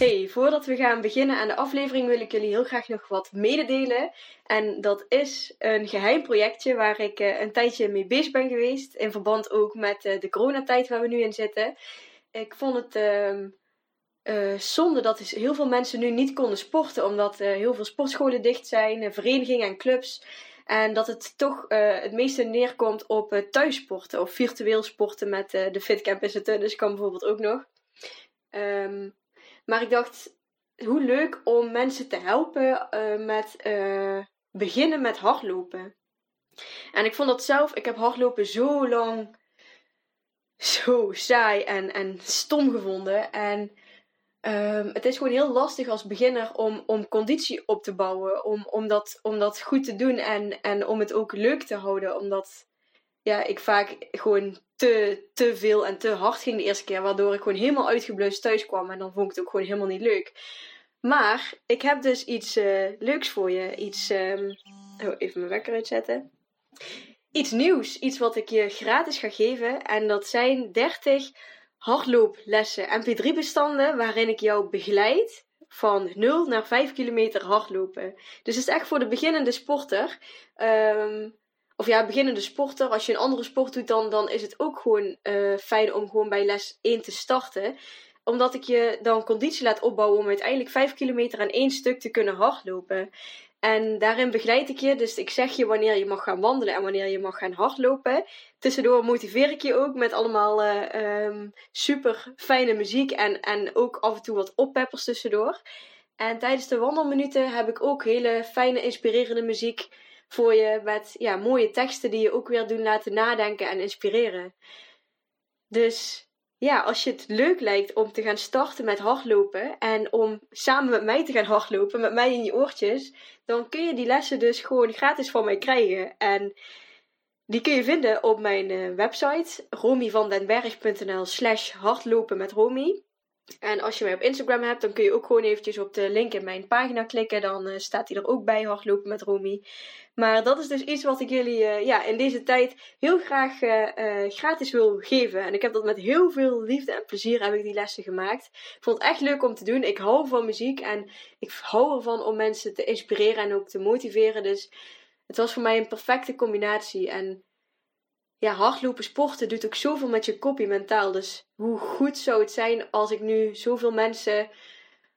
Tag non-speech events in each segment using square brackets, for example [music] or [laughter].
Hey, voordat we gaan beginnen aan de aflevering wil ik jullie heel graag nog wat mededelen. En dat is een geheim projectje waar ik uh, een tijdje mee bezig ben geweest. In verband ook met uh, de coronatijd waar we nu in zitten. Ik vond het uh, zonde dat dus heel veel mensen nu niet konden sporten. Omdat heel veel sportscholen dicht zijn, verenigingen en clubs. En dat het toch het meeste neerkomt op thuissporten of virtueel sporten met de Fitcamp is het dus kan bijvoorbeeld ook nog. Um, maar ik dacht, hoe leuk om mensen te helpen uh, met uh, beginnen met hardlopen. En ik vond dat zelf, ik heb hardlopen zo lang zo saai en, en stom gevonden. En um, het is gewoon heel lastig als beginner om, om conditie op te bouwen. Om, om, dat, om dat goed te doen en, en om het ook leuk te houden. Omdat ja, ik vaak gewoon te, te veel en te hard ging de eerste keer. Waardoor ik gewoon helemaal uitgeblust thuis kwam. En dan vond ik het ook gewoon helemaal niet leuk. Maar ik heb dus iets uh, leuks voor je. Iets. Um... Oh, even mijn wekker uitzetten. Iets nieuws. Iets wat ik je gratis ga geven. En dat zijn 30 hardlooplessen. MP3-bestanden waarin ik jou begeleid van 0 naar 5 kilometer hardlopen. Dus het is echt voor de beginnende sporter. Um, of ja, beginnende sporter, als je een andere sport doet, dan, dan is het ook gewoon uh, fijn om gewoon bij les 1 te starten. Omdat ik je dan conditie laat opbouwen om uiteindelijk 5 kilometer aan één stuk te kunnen hardlopen. En daarin begeleid ik je, dus ik zeg je wanneer je mag gaan wandelen en wanneer je mag gaan hardlopen. Tussendoor motiveer ik je ook met allemaal uh, um, super fijne muziek en, en ook af en toe wat oppeppers tussendoor. En tijdens de wandelminuten heb ik ook hele fijne, inspirerende muziek voor je met ja, mooie teksten die je ook weer doen laten nadenken en inspireren. Dus ja, als je het leuk lijkt om te gaan starten met hardlopen en om samen met mij te gaan hardlopen, met mij in je oortjes, dan kun je die lessen dus gewoon gratis van mij krijgen. En die kun je vinden op mijn uh, website romyvandenberg.nl slash hardlopen met Romy. En als je mij op Instagram hebt, dan kun je ook gewoon eventjes op de link in mijn pagina klikken. Dan uh, staat hij er ook bij, hardlopen met Romy. Maar dat is dus iets wat ik jullie uh, ja, in deze tijd heel graag uh, gratis wil geven. En ik heb dat met heel veel liefde en plezier heb ik die lessen gemaakt. Ik vond het echt leuk om te doen. Ik hou van muziek en ik hou ervan om mensen te inspireren en ook te motiveren. Dus het was voor mij een perfecte combinatie. En ja, hardlopen, sporten doet ook zoveel met je kopie mentaal. Dus hoe goed zou het zijn als ik nu zoveel mensen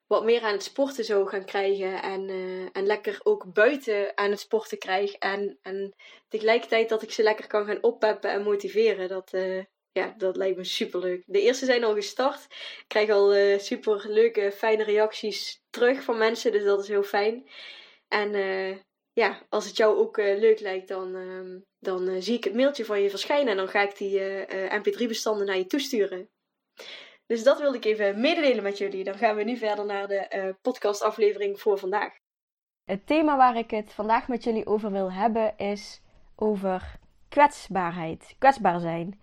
wat meer aan het sporten zou gaan krijgen. En, uh, en lekker ook buiten aan het sporten krijg. En, en tegelijkertijd dat ik ze lekker kan gaan oppeppen en motiveren. Dat, uh, ja, dat lijkt me super leuk. De eerste zijn al gestart. Ik krijg al uh, super leuke, fijne reacties terug van mensen. Dus dat is heel fijn. En ja, als het jou ook leuk lijkt, dan, dan zie ik het mailtje van je verschijnen. En dan ga ik die mp3-bestanden naar je toesturen. Dus dat wilde ik even mededelen met jullie. Dan gaan we nu verder naar de podcastaflevering voor vandaag. Het thema waar ik het vandaag met jullie over wil hebben is over kwetsbaarheid. Kwetsbaar zijn.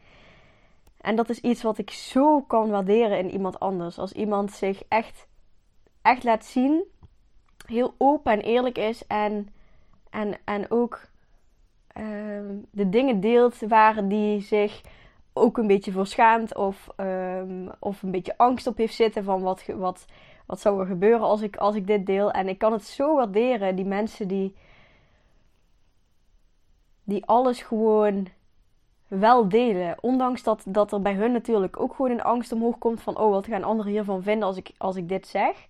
En dat is iets wat ik zo kan waarderen in iemand anders. Als iemand zich echt, echt laat zien, heel open en eerlijk is en, en, en ook uh, de dingen deelt waar die zich ook een beetje voor schaamt of, um, of een beetje angst op heeft zitten van wat, wat, wat zou er gebeuren als ik, als ik dit deel. En ik kan het zo waarderen, die mensen die, die alles gewoon wel delen. Ondanks dat, dat er bij hun natuurlijk ook gewoon een angst omhoog komt van, oh wat gaan anderen hiervan vinden als ik, als ik dit zeg.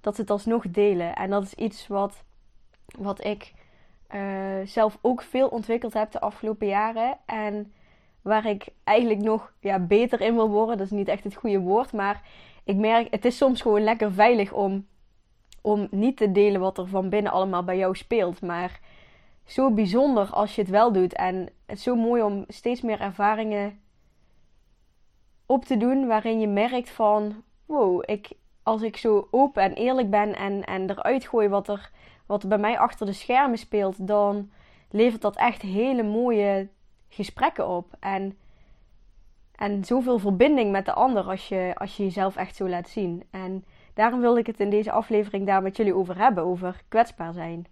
Dat ze het alsnog delen. En dat is iets wat, wat ik uh, zelf ook veel ontwikkeld heb de afgelopen jaren. En waar ik eigenlijk nog ja, beter in wil worden. Dat is niet echt het goede woord, maar ik merk, het is soms gewoon lekker veilig om, om niet te delen wat er van binnen allemaal bij jou speelt. Maar zo bijzonder als je het wel doet. En het is zo mooi om steeds meer ervaringen op te doen waarin je merkt van wow, ik, als ik zo open en eerlijk ben en, en eruit gooi wat er, wat bij mij achter de schermen speelt, dan levert dat echt hele mooie gesprekken op. En, en zoveel verbinding met de ander als je, als je jezelf echt zo laat zien. En daarom wilde ik het in deze aflevering daar met jullie over hebben, over kwetsbaar zijn.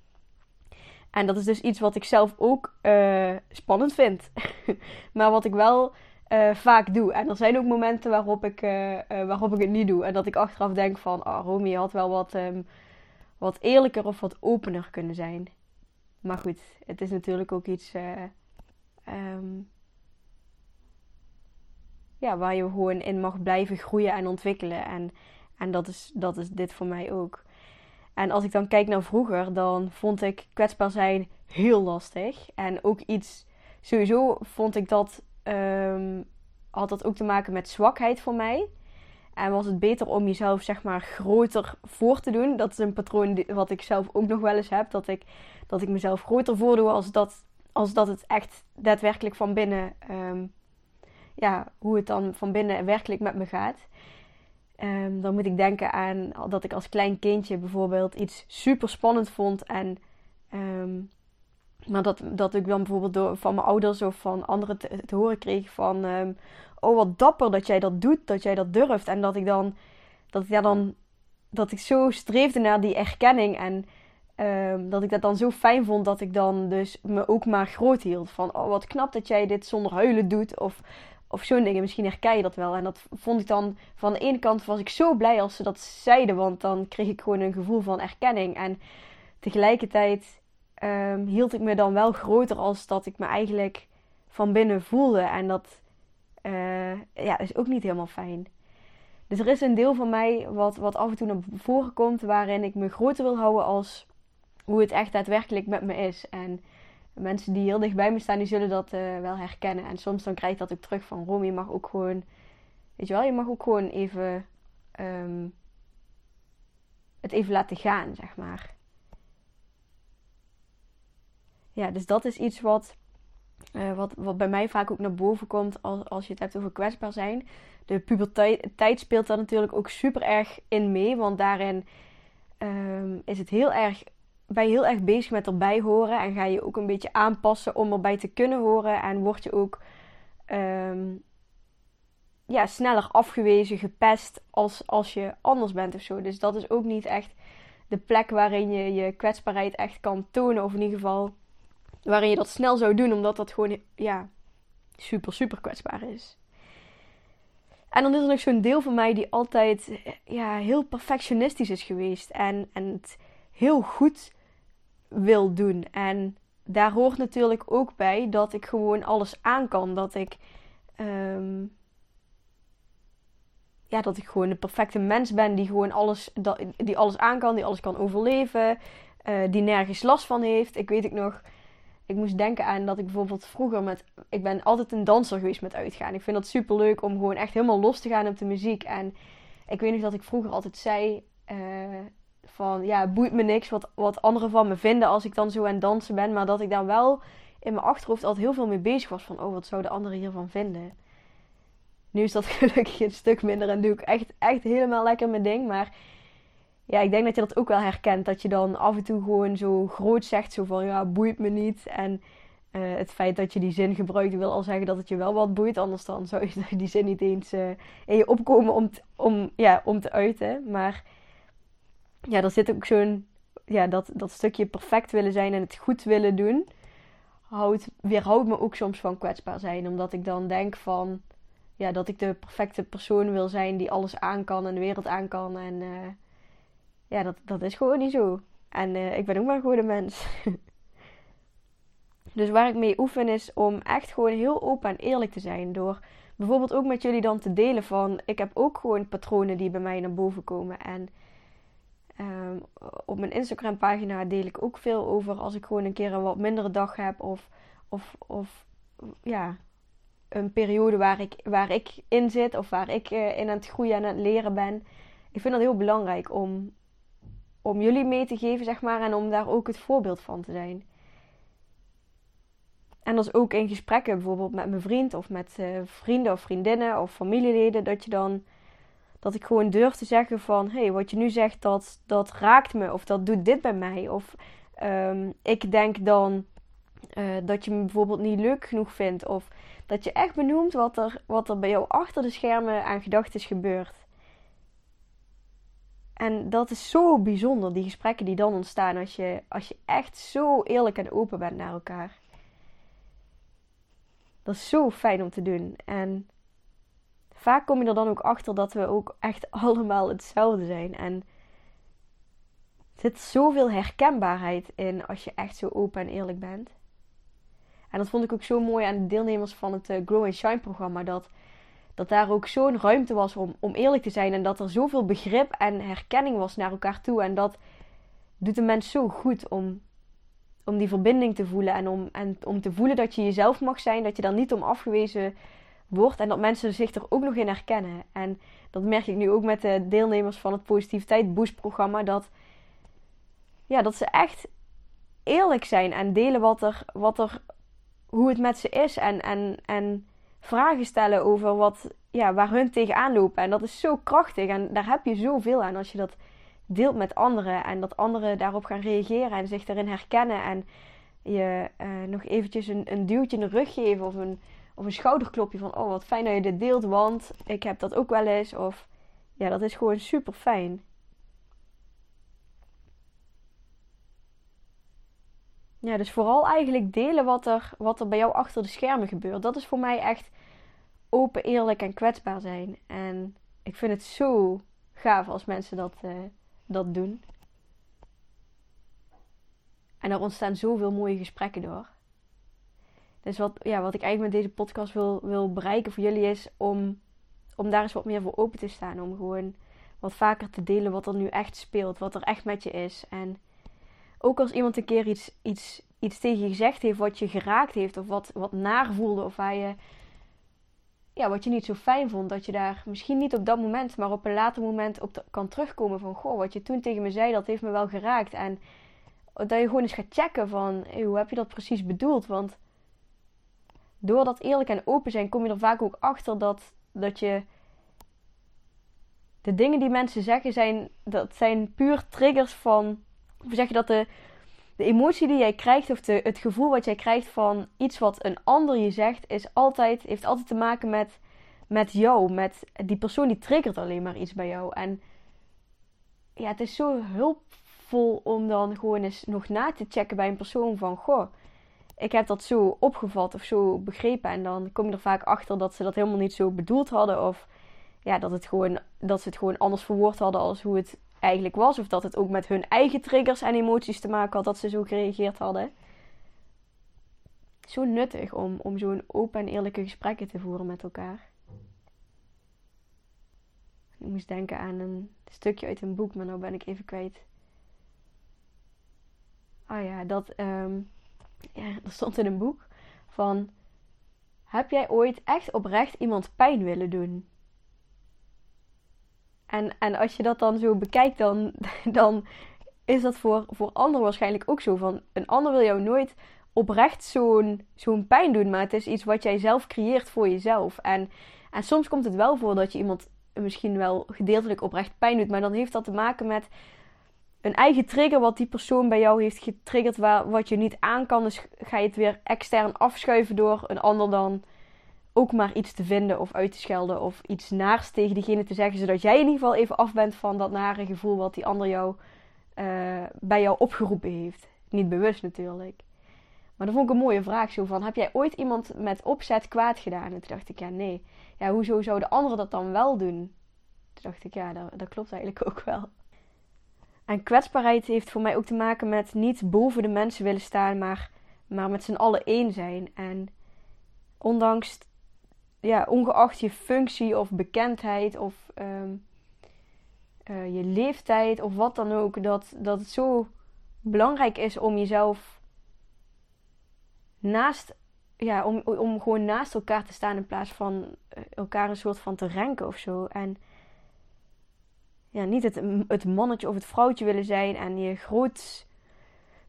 En dat is dus iets wat ik zelf ook uh, spannend vind. [laughs] maar wat ik wel uh, vaak doe. En er zijn ook momenten waarop ik, uh, waarop ik het niet doe. En dat ik achteraf denk van, oh, Romy had wel wat, um, wat eerlijker of wat opener kunnen zijn. Maar goed, het is natuurlijk ook iets um, ja, waar je gewoon in mag blijven groeien en ontwikkelen. En, en dat, is, dat is dit voor mij ook. En als ik dan kijk naar vroeger, dan vond ik kwetsbaar zijn heel lastig. En ook iets, sowieso vond ik dat um, had dat ook te maken met zwakheid voor mij. En was het beter om jezelf zeg maar groter voor te doen. Dat is een patroon wat ik zelf ook nog wel eens heb. Dat ik, dat ik mezelf groter voordoe als dat, als dat het echt daadwerkelijk van binnen... Um, ja, hoe het dan van binnen werkelijk met me gaat. Um, dan moet ik denken aan dat ik als klein kindje bijvoorbeeld iets super spannend vond. En um, maar dat, dat ik dan bijvoorbeeld door, van mijn ouders of van anderen te, horen kreeg van... Um, oh, wat dapper dat jij dat doet, dat jij dat durft. En dat ik dan... Dat ik, dan, dat ik zo streefde naar die erkenning. En um, dat ik dat dan zo fijn vond dat ik dan dus me ook maar groot hield. Van, oh, wat knap dat jij dit zonder huilen doet. Of, of zo'n dingen. Misschien herken je dat wel. En dat vond ik dan... Van de ene kant was ik zo blij als ze dat zeiden. Want dan kreeg ik gewoon een gevoel van erkenning. En tegelijkertijd um, hield ik me dan wel groter als dat ik me eigenlijk van binnen voelde. En dat uh, ja, is ook niet helemaal fijn. Dus er is een deel van mij wat, wat af en toe naar voren komt, waarin ik me groter wil houden als hoe het echt daadwerkelijk met me is. En mensen die heel dicht bij me staan, die zullen dat uh, wel herkennen. En soms dan krijg ik dat ook terug van Rom, je mag ook gewoon, weet je wel, je mag ook gewoon even um, het even laten gaan, zeg maar ja, dus dat is iets wat, uh, wat, wat bij mij vaak ook naar boven komt als, als je het hebt over kwetsbaar zijn. De puberteit speelt daar natuurlijk ook super erg in mee, want daarin um, is het heel erg, ben je heel erg bezig met erbij horen en ga je ook een beetje aanpassen om erbij te kunnen horen en word je ook um, ja, sneller afgewezen, gepest als, als je anders bent of zo. Dus dat is ook niet echt de plek waarin je je kwetsbaarheid echt kan tonen, of in ieder geval waarin je dat snel zou doen, omdat dat gewoon ja, super, super kwetsbaar is. En dan is er nog zo'n deel van mij die altijd ja, heel perfectionistisch is geweest en, en het heel goed wil doen. En daar hoort natuurlijk ook bij dat ik gewoon alles aan kan. Dat ik, um, ja, dat ik gewoon een perfecte mens ben die gewoon alles, die alles aan kan, die alles kan overleven, uh, die nergens last van heeft. Ik weet ik nog ik moest denken aan dat ik bijvoorbeeld vroeger met. Ik ben altijd een danser geweest met uitgaan. Ik vind dat super leuk om gewoon echt helemaal los te gaan op de muziek. En ik weet nog dat ik vroeger altijd zei. Uh, van ja, boeit me niks wat, wat anderen van me vinden als ik dan zo aan het dansen ben. Maar dat ik daar wel in mijn achterhoofd altijd heel veel mee bezig was. Van oh, wat zouden anderen hiervan vinden? Nu is dat [laughs] gelukkig een stuk minder en doe ik echt, echt helemaal lekker mijn ding. Maar ja, ik denk dat je dat ook wel herkent. Dat je dan af en toe gewoon zo groot zegt, zo van ja, boeit me niet. En uh, het feit dat je die zin gebruikt wil al zeggen dat het je wel wat boeit. Anders dan zou je [laughs] die zin niet eens uh, in je opkomen om, om, ja, om te uiten. Maar ja, er zit ook zo'n, ja, dat, dat stukje perfect willen zijn en het goed willen doen. Houdt, weerhoudt me ook soms van kwetsbaar zijn. Omdat ik dan denk van, ja, dat ik de perfecte persoon wil zijn die alles aan kan en de wereld aan kan. En... Uh, ja, dat, dat is gewoon niet zo. En uh, ik ben ook maar een goede mens. [laughs] dus waar ik mee oefen is om echt gewoon heel open en eerlijk te zijn. Door bijvoorbeeld ook met jullie dan te delen van... Ik heb ook gewoon patronen die bij mij naar boven komen. En um, op mijn Instagram pagina deel ik ook veel over als ik gewoon een keer een wat mindere dag heb. Of, of, of ja, een periode waar ik, waar ik in zit of waar ik uh, in aan het groeien en aan het leren ben. Ik vind dat heel belangrijk om, om jullie mee te geven, zeg maar, en om daar ook het voorbeeld van te zijn. En dat is ook in gesprekken, bijvoorbeeld met mijn vriend of met uh, vrienden of vriendinnen of familieleden, dat je dan dat ik gewoon durf te zeggen van hé, hey, wat je nu zegt, dat, dat raakt me of dat doet dit bij mij. Of um, ik denk dan uh, dat je me bijvoorbeeld niet leuk genoeg vindt. Of dat je echt benoemt wat er, wat er bij jou achter de schermen aan gedachten gebeurt. En dat is zo bijzonder, die gesprekken die dan ontstaan als je, als je echt zo eerlijk en open bent naar elkaar. Dat is zo fijn om te doen. En vaak kom je er dan ook achter dat we ook echt [laughs] allemaal hetzelfde zijn. En er zit zoveel herkenbaarheid in als je echt zo open en eerlijk bent. En dat vond ik ook zo mooi aan de deelnemers van het eh, Grow and Shine programma. Dat, dat daar ook zo'n ruimte was om, om eerlijk te zijn. En dat er zoveel begrip en herkenning was naar elkaar toe. En dat doet de mens zo goed om, om die verbinding te voelen. En om, en om te voelen dat je jezelf mag zijn. Dat je daar niet om afgewezen wordt. En dat mensen zich er ook nog in herkennen. En dat merk ik nu ook met de deelnemers van het Positiviteit Boost programma. Dat, ja, dat ze echt eerlijk zijn en delen wat er, wat er hoe het met ze is. En, en, en vragen stellen over wat, ja, waar hun tegenaan lopen. En dat is zo krachtig. En daar heb je zoveel aan als je dat deelt met anderen. En dat anderen daarop gaan reageren en zich daarin herkennen. En je uh, nog eventjes een, een duwtje in de rug geven of een, of een schouderklopje van... Oh, wat fijn dat je dit deelt, want ik heb dat ook wel eens. Of ja, dat is gewoon super fijn. Ja, dus vooral eigenlijk delen wat er, wat er bij jou achter de schermen gebeurt. Dat is voor mij echt open, eerlijk en kwetsbaar zijn. En ik vind het zo gaaf als mensen dat, uh, dat doen. En er ontstaan zoveel mooie gesprekken door. Dus wat, ja, wat ik eigenlijk met deze podcast wil, wil bereiken voor jullie is om, om daar eens wat meer voor open te staan. Om gewoon wat vaker te delen wat er nu echt speelt, wat er echt met je is. En ook als iemand een keer iets, iets, iets tegen je gezegd heeft wat je geraakt heeft, of wat, wat naar voelde, of waar je, ja, wat je niet zo fijn vond, dat je daar misschien niet op dat moment, maar op een later moment op kan terugkomen van, goh, wat je toen tegen me zei, dat heeft me wel geraakt. En dat je gewoon eens gaat checken van, hoe heb je dat precies bedoeld? Want door dat eerlijk en open zijn, kom je er vaak ook achter dat, dat je de dingen die mensen zeggen zijn, dat zijn puur triggers van hoe zeg je dat, de, de emotie die jij krijgt, of de, het gevoel wat jij krijgt van iets wat een ander je zegt, is altijd, heeft altijd te maken met, met jou. Met die persoon die triggert alleen maar iets bij jou. En ja, het is zo hulpvol om dan gewoon eens nog na te checken bij een persoon van, goh, ik heb dat zo opgevat of zo begrepen. En dan kom je er vaak achter dat ze dat helemaal niet zo bedoeld hadden. Of ja, dat, het gewoon, dat ze het gewoon anders verwoord hadden als hoe het eigenlijk was. Of dat het ook met hun eigen triggers en emoties te maken had dat ze zo gereageerd hadden. Zo nuttig om, om zo'n open en eerlijke gesprekken te voeren met elkaar. Ik moest denken aan een stukje uit een boek, maar nu ben ik even kwijt. Ah ja, dat um, ja, er stond in een boek van: Heb jij ooit echt oprecht iemand pijn willen doen? En, en als je dat dan zo bekijkt, dan, [laughs] dan is dat voor, voor anderen waarschijnlijk ook zo. Van een ander wil jou nooit oprecht zo'n zo'n pijn doen, maar het is iets wat jij zelf creëert voor jezelf. En, en soms komt het wel voor dat je iemand misschien wel gedeeltelijk oprecht pijn doet, maar dan heeft dat te maken met een eigen trigger wat die persoon bij jou heeft getriggerd, waar, wat je niet aan kan. Dus ga je het weer extern afschuiven door een ander dan ook maar iets te vinden of uit te schelden of iets naars tegen diegene te zeggen, zodat jij in ieder geval even af bent van dat nare gevoel wat die ander jou, uh, bij jou opgeroepen heeft. Niet bewust natuurlijk. Maar dat vond ik een mooie vraag zo van, heb jij ooit iemand met opzet kwaad gedaan? En toen dacht ik, ja nee. Ja, hoezo zou de andere dat dan wel doen? Toen dacht ik, ja, dat, dat klopt eigenlijk ook wel. En kwetsbaarheid heeft voor mij ook te maken met niet boven de mensen willen staan, maar, maar met z'n allen één zijn. En ondanks ja, ongeacht je functie of bekendheid of ehm, eh, je leeftijd of wat dan ook, dat, dat het zo belangrijk is om jezelf naast ja, om, om gewoon naast elkaar te staan in plaats van eh, elkaar een soort van te renken of zo. En ja, niet het, het mannetje of het vrouwtje willen zijn en je groot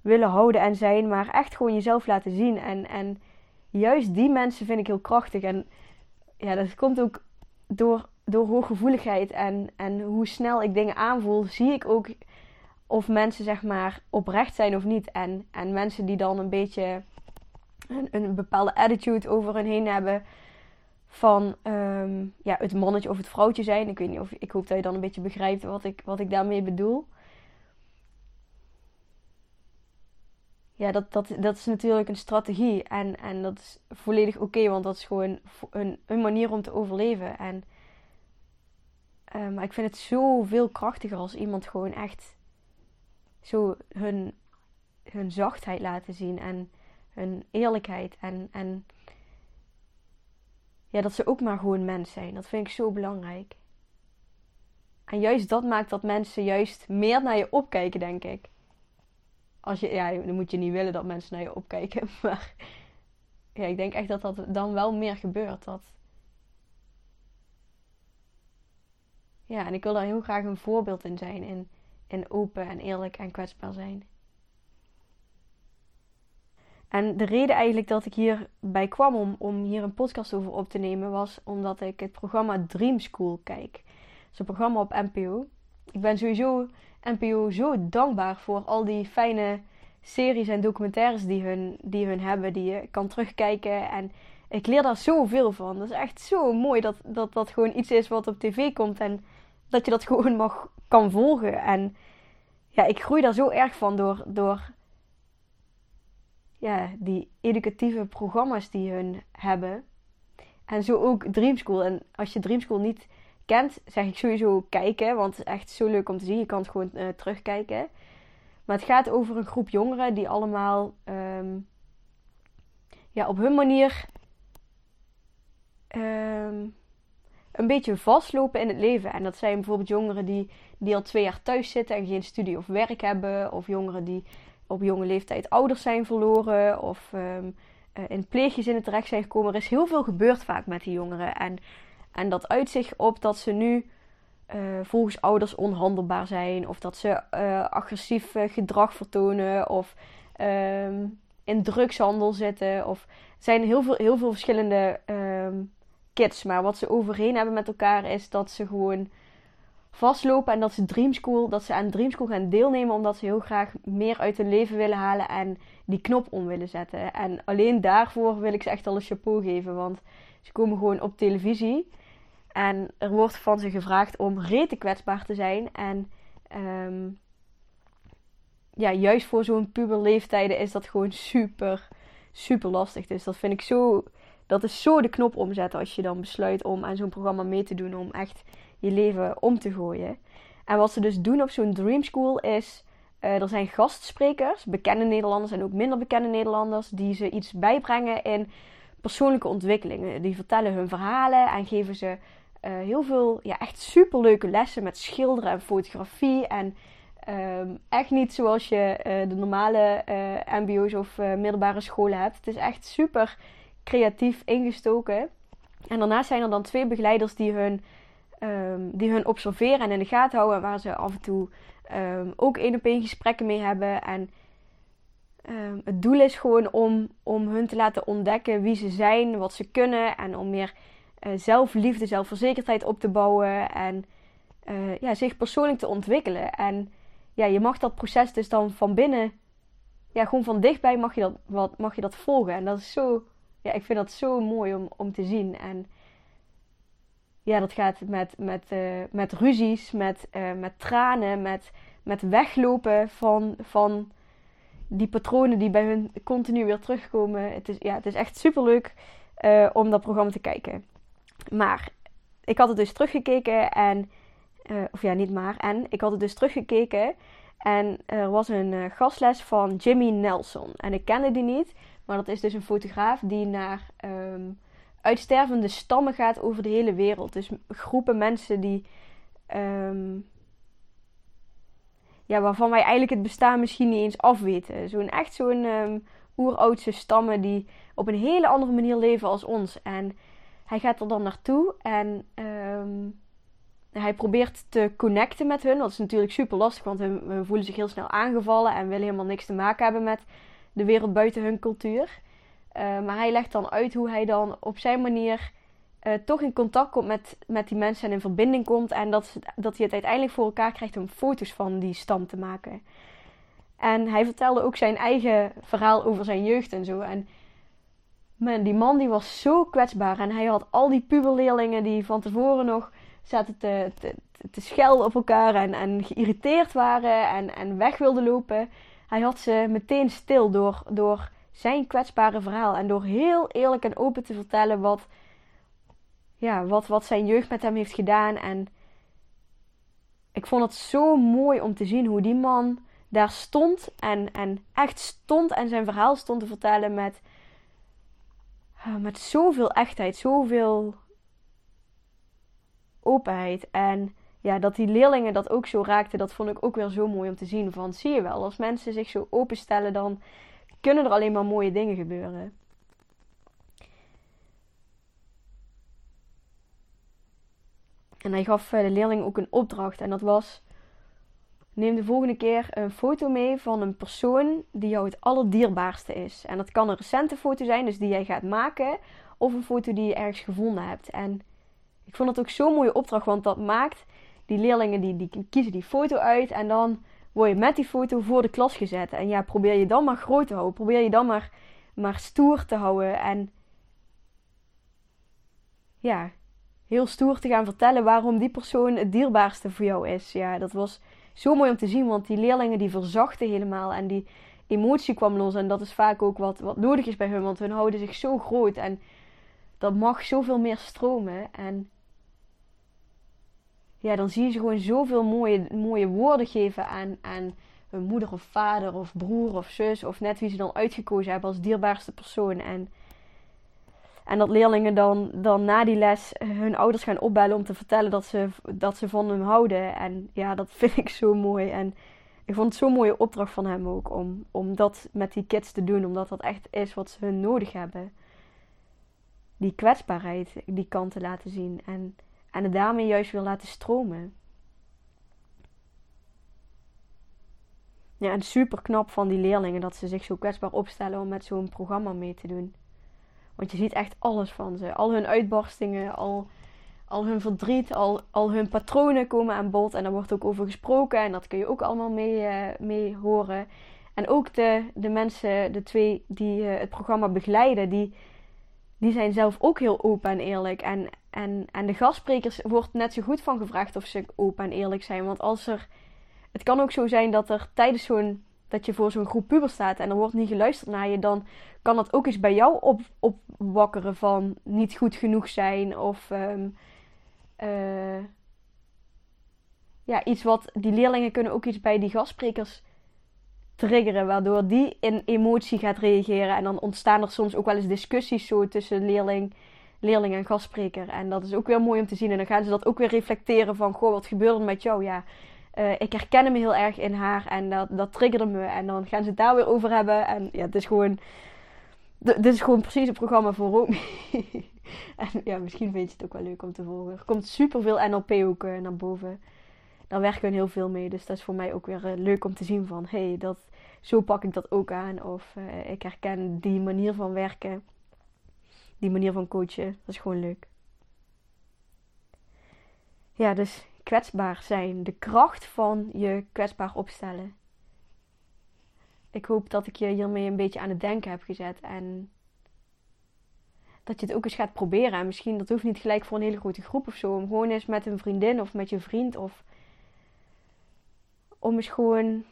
willen houden en zijn, maar echt gewoon jezelf laten zien. En, en juist die mensen vind ik heel krachtig. En ja, dat komt ook door, door hooggevoeligheid en, en hoe snel ik dingen aanvoel, zie ik ook of mensen zeg maar oprecht zijn of niet. En, en mensen die dan een beetje een, een bepaalde attitude over hun heen hebben van um, ja, het mannetje of het vrouwtje zijn. Ik weet niet of ik hoop dat je dan een beetje begrijpt wat ik, wat ik daarmee bedoel. Ja, dat, dat, dat is natuurlijk een strategie. En, en dat is volledig oké, want dat is gewoon een, manier om te overleven. En, uh, maar ik vind het zoveel krachtiger als iemand gewoon echt zo hun, hun zachtheid laten zien. En hun eerlijkheid. En, en ja, dat ze ook maar gewoon mens zijn. Dat vind ik zo belangrijk. En juist dat maakt dat mensen juist meer naar je opkijken, denk ik. Als je, ja, dan moet je niet willen dat mensen naar je opkijken. [laughs] Maar ja, ik denk echt dat dat dan wel meer gebeurt. Dat... Ja, en ik wil daar heel graag een voorbeeld in zijn. In, in open en eerlijk en kwetsbaar zijn. En de reden eigenlijk dat ik hierbij kwam om, om hier een podcast over op te nemen, was omdat ik het programma Dream School kijk. Dat is een programma op NPO. Ik ben sowieso NPO zo dankbaar voor al die fijne series en documentaires die hun, die hun hebben, die je kan terugkijken. En ik leer daar zoveel van. Dat is echt zo mooi dat, dat dat gewoon iets is wat op tv komt en dat je dat [laughs] gewoon mag kan volgen. En ja, ik groei daar zo erg van door, door ja, die educatieve programma's die hun hebben. En zo ook Dream School. En als je Dream School niet kent, zeg ik sowieso kijken. Want het is echt zo leuk om te zien. Je kan het gewoon uh, terugkijken. Maar het gaat over een groep jongeren die allemaal um, ja, op hun manier um, een beetje vastlopen in het leven. En dat zijn bijvoorbeeld jongeren die, die al twee jaar thuis zitten en geen studie of werk hebben. Of jongeren die op jonge leeftijd ouders zijn verloren of um, in pleeggezinnen terecht zijn gekomen. Er is heel veel gebeurd vaak met die jongeren. En, en dat uit zich op dat ze nu uh, volgens ouders onhandelbaar zijn. Of dat ze uh, agressief gedrag vertonen. Of um, in drugshandel zitten. Of zijn heel veel, heel veel verschillende um, kids. Maar wat ze overheen hebben met elkaar is dat ze gewoon vastlopen en dat ze Dreamschool, dat ze aan Dreamschool gaan deelnemen omdat ze heel graag meer uit hun leven willen halen en die knop om willen zetten. En alleen daarvoor wil ik ze echt al een chapeau geven, want ze komen gewoon op televisie en er wordt van ze gevraagd om rete kwetsbaar te zijn en um, ja, juist voor zo'n puberleeftijden is dat gewoon super, super lastig. Dus dat vind ik zo, dat is zo de knop omzetten als je dan besluit om aan zo'n programma mee te doen, om echt je leven om te gooien. En wat ze dus doen op zo'n Dream School is. Uh, er zijn gastsprekers, bekende Nederlanders en ook minder bekende Nederlanders, die ze iets bijbrengen in persoonlijke ontwikkelingen. Die vertellen hun verhalen en geven ze uh, heel veel, ja, echt superleuke lessen met schilderen en fotografie. En um, echt niet zoals je uh, de normale MBO's of middelbare scholen hebt. Het is echt super creatief ingestoken. En daarnaast zijn er dan twee begeleiders die hun um, die hun observeren en in de gaten houden. Waar ze af en toe um, ook één op één gesprekken mee hebben. En um, het doel is gewoon om, om hun te laten ontdekken wie ze zijn, wat ze kunnen. En om meer uh, zelfliefde, zelfverzekerdheid op te bouwen. En uh, ja, zich persoonlijk te ontwikkelen. En ja, je mag dat proces dus dan van binnen, ja, gewoon van dichtbij mag je dat, wat, mag je dat volgen. En dat is zo, ja, ik vind dat zo mooi om, om te zien. En ja, dat gaat met, met, uh, met ruzies, met, met tranen, met, met weglopen van, van die patronen die bij hun continu weer terugkomen. Het is, ja, het is echt super leuk uh, om dat programma te kijken. Maar ik had het dus teruggekeken en, of ja, niet maar, en ik had het dus teruggekeken. En er was een gastles van Jimmy Nelson. En ik kende die niet, maar dat is dus een fotograaf die naar. Um, uitstervende stammen gaat over de hele wereld. Dus groepen mensen die. Um, ja, waarvan wij eigenlijk het bestaan misschien niet eens afweten. Zo'n echt zo'n um, oeroudse stammen die op een hele andere manier leven als ons. En hij gaat er dan naartoe en ehm, hij probeert te connecten met hun. Dat is natuurlijk super lastig, want hun, voelen zich heel snel aangevallen en willen helemaal niks te maken hebben met de wereld buiten hun cultuur. Eh, maar hij legt dan uit hoe hij dan op zijn manier uh, toch in contact komt met, met die mensen en in verbinding komt. En dat, dat hij het uiteindelijk voor elkaar krijgt om foto's van die stam te maken. En hij vertelde ook zijn eigen verhaal over zijn jeugd en zo. En die man die was zo kwetsbaar. En hij had al die puberleerlingen die van tevoren nog zaten te, te, te schelden op elkaar en, en geïrriteerd waren en, en weg wilden lopen. Hij had ze meteen stil door, door zijn kwetsbare verhaal. En door heel eerlijk en open te vertellen wat, ja, wat, wat zijn jeugd met hem heeft gedaan. En ik vond het zo mooi om te zien hoe die man daar stond en, en echt stond en zijn verhaal stond te vertellen met, ah, met zoveel echtheid, zoveel openheid. En ja, dat die leerlingen dat ook zo raakten, dat vond ik ook weer zo mooi om te zien. Van zie je wel, als mensen zich zo openstellen, dan kunnen er alleen maar mooie dingen gebeuren. En hij gaf eh, de leerling ook een opdracht. En dat was: neem de volgende keer een foto mee van een persoon die jou het allerdierbaarste is. En dat kan een recente foto zijn, dus die jij gaat maken, of een foto die je ergens gevonden hebt. En ik vond dat ook zo'n mooie opdracht, want dat maakt die leerlingen die, die kiezen die foto uit en dan word je met die foto voor de klas gezet. En ja, probeer je dan maar groot te houden. Probeer je dan maar, maar stoer te houden. En ja, heel stoer te gaan vertellen waarom die persoon het dierbaarste voor jou is. Ja, dat was zo mooi om te zien, want die leerlingen die verzachten helemaal. En die emotie kwam los. En dat is vaak ook wat, wat nodig is bij hun, want hun houden zich zo groot. En dat mag zoveel meer stromen. En ja, dan zie je ze gewoon zoveel mooie, mooie woorden geven aan, aan hun moeder of vader of broer of zus. Of net wie ze dan uitgekozen hebben als dierbaarste persoon. En, en dat leerlingen dan, dan na die les hun ouders gaan opbellen om te vertellen dat ze, dat ze van hem houden. En ja, dat vind ik zo mooi. En ik vond het zo'n mooie opdracht van hem ook om, om dat met die kids te doen. Omdat dat echt is wat ze nodig hebben. Die kwetsbaarheid, die kant te laten zien. En en het daarmee juist wil laten stromen. Ja, en super knap van die leerlingen dat ze zich zo kwetsbaar opstellen om met zo'n programma mee te doen. Want je ziet echt alles van ze. Al hun uitbarstingen, al, al hun verdriet, al, al hun patronen komen aan bod. En daar wordt ook over gesproken en dat kun je ook allemaal mee, uh, mee horen. En ook de, de mensen, de twee die uh, het programma begeleiden, die, die zijn zelf ook heel open en eerlijk. En, en, en de gastsprekers wordt net zo goed van gevraagd of ze open en eerlijk zijn. Want als er. Het kan ook zo zijn dat er tijdens zo'n. Dat je voor zo'n groep puber staat en er wordt niet geluisterd naar je. dan kan dat ook eens bij jou op, opwakkeren van niet goed genoeg zijn. Of. Um, uh, ja, iets wat. Die leerlingen kunnen ook iets bij die gastsprekers triggeren, waardoor die in emotie gaat reageren. En dan ontstaan er soms ook wel eens discussies zo tussen leerling, leerling en gastspreker. En dat is ook weer mooi om te zien. En dan gaan ze dat ook weer reflecteren van, goh, wat gebeurde er met jou? Ja, uh, ik herken me heel erg in haar en dat, dat triggerde me. En dan gaan ze het daar weer over hebben. En ja, het is gewoon, dit is gewoon precies het programma voor Romy. [laughs] en ja, misschien vind je het ook wel leuk om te volgen. Er komt superveel NLP ook uh, naar boven. Daar werken we heel veel mee. Dus dat is voor mij ook weer uh, leuk om te zien van... hey, dat, zo pak ik dat ook aan. Of ik herken die manier van werken. Die manier van coachen. Dat is gewoon leuk. Ja, dus kwetsbaar zijn. De kracht van je kwetsbaar opstellen. Ik hoop dat ik je hiermee een beetje aan het denken heb gezet. En dat je het ook eens gaat proberen. En misschien, dat hoeft niet gelijk voor een hele grote groep of zo. Om gewoon eens met een vriendin of met je vriend of om eens gewoon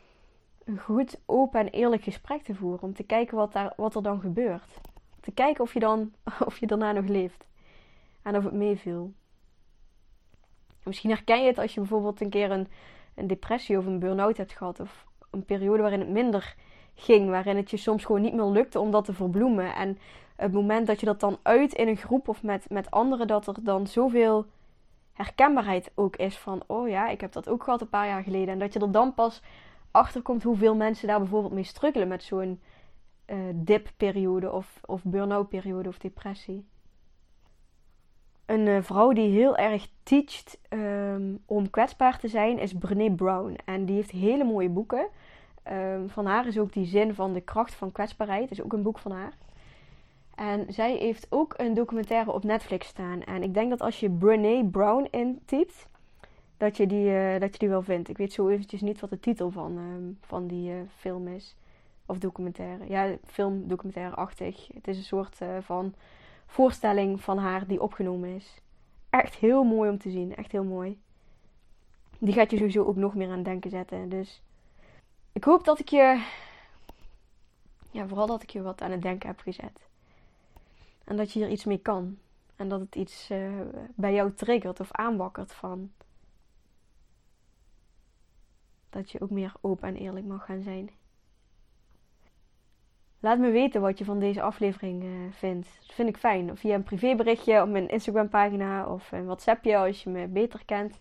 een goed, open en eerlijk gesprek te voeren. Om te kijken wat, daar, wat er dan gebeurt. Te kijken of je, dan, [laughs] of je daarna nog leeft. En of het meeviel. Misschien herken je het als je bijvoorbeeld een keer een, een depressie of een burn-out hebt gehad. Of een periode waarin het minder ging. Waarin het je soms gewoon niet meer lukte om dat te verbloemen. En het moment dat je dat dan uit in een groep of met, met anderen, dat er dan zoveel herkenbaarheid ook is van, oh ja, ik heb dat ook gehad een paar jaar geleden. En dat je er dan pas achter komt hoeveel mensen daar bijvoorbeeld mee struggelen met zo'n uh, dipperiode of, of burn-out periode of depressie. Een vrouw die heel erg teacht ehm, om kwetsbaar te zijn is Brené Brown. En die heeft hele mooie boeken. Um, van haar is ook die zin van de kracht van kwetsbaarheid. is ook een boek van haar. En zij heeft ook een documentaire op Netflix staan. En ik denk dat als je Brené Brown intypt, dat je die, uh, dat je die wel vindt. Ik weet zo eventjes niet wat de titel van, uh, van die uh, film is. Of documentaire. Ja, film documentaire-achtig. Het is een soort eh, van voorstelling van haar die opgenomen is. Echt heel mooi om te zien. Echt heel mooi. Die gaat je sowieso ook nog meer aan denken zetten. Dus ik hoop dat ik je. Ja, vooral dat ik je wat aan het denken heb gezet. En dat je hier iets mee kan. En dat het iets uh, bij jou triggert of aanwakkert van. Dat je ook meer open en eerlijk mag gaan zijn. Laat me weten wat je van deze aflevering uh, vindt. Dat vind ik fijn. Via een privéberichtje op mijn Instagram pagina of een WhatsAppje als je me beter kent.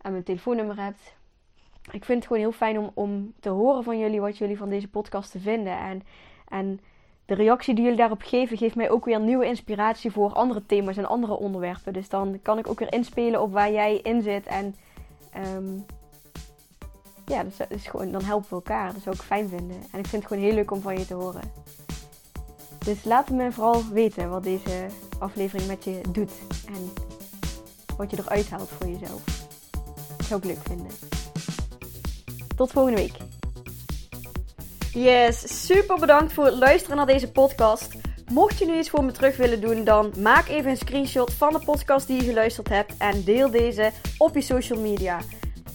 En mijn telefoonnummer hebt ik vind het gewoon heel fijn om, om te horen van jullie wat jullie van deze podcast te vinden. En, en de reactie die jullie daarop geven, geeft mij ook weer nieuwe inspiratie voor andere thema's en andere onderwerpen. Dus dan kan ik ook weer inspelen op waar jij in zit. En um, ja, dus, gewoon, dan helpen we elkaar. Dat zou ik fijn vinden. En ik vind het gewoon heel leuk om van je te horen. Dus laat me vooral weten wat deze aflevering met je doet. En wat je eruit haalt voor jezelf. Dat zou ik leuk vinden. Tot volgende week. Yes, super bedankt voor het luisteren naar deze podcast. Mocht je nu iets voor me terug willen doen, dan maak even een screenshot van de podcast die je geluisterd hebt en deel deze op je social media.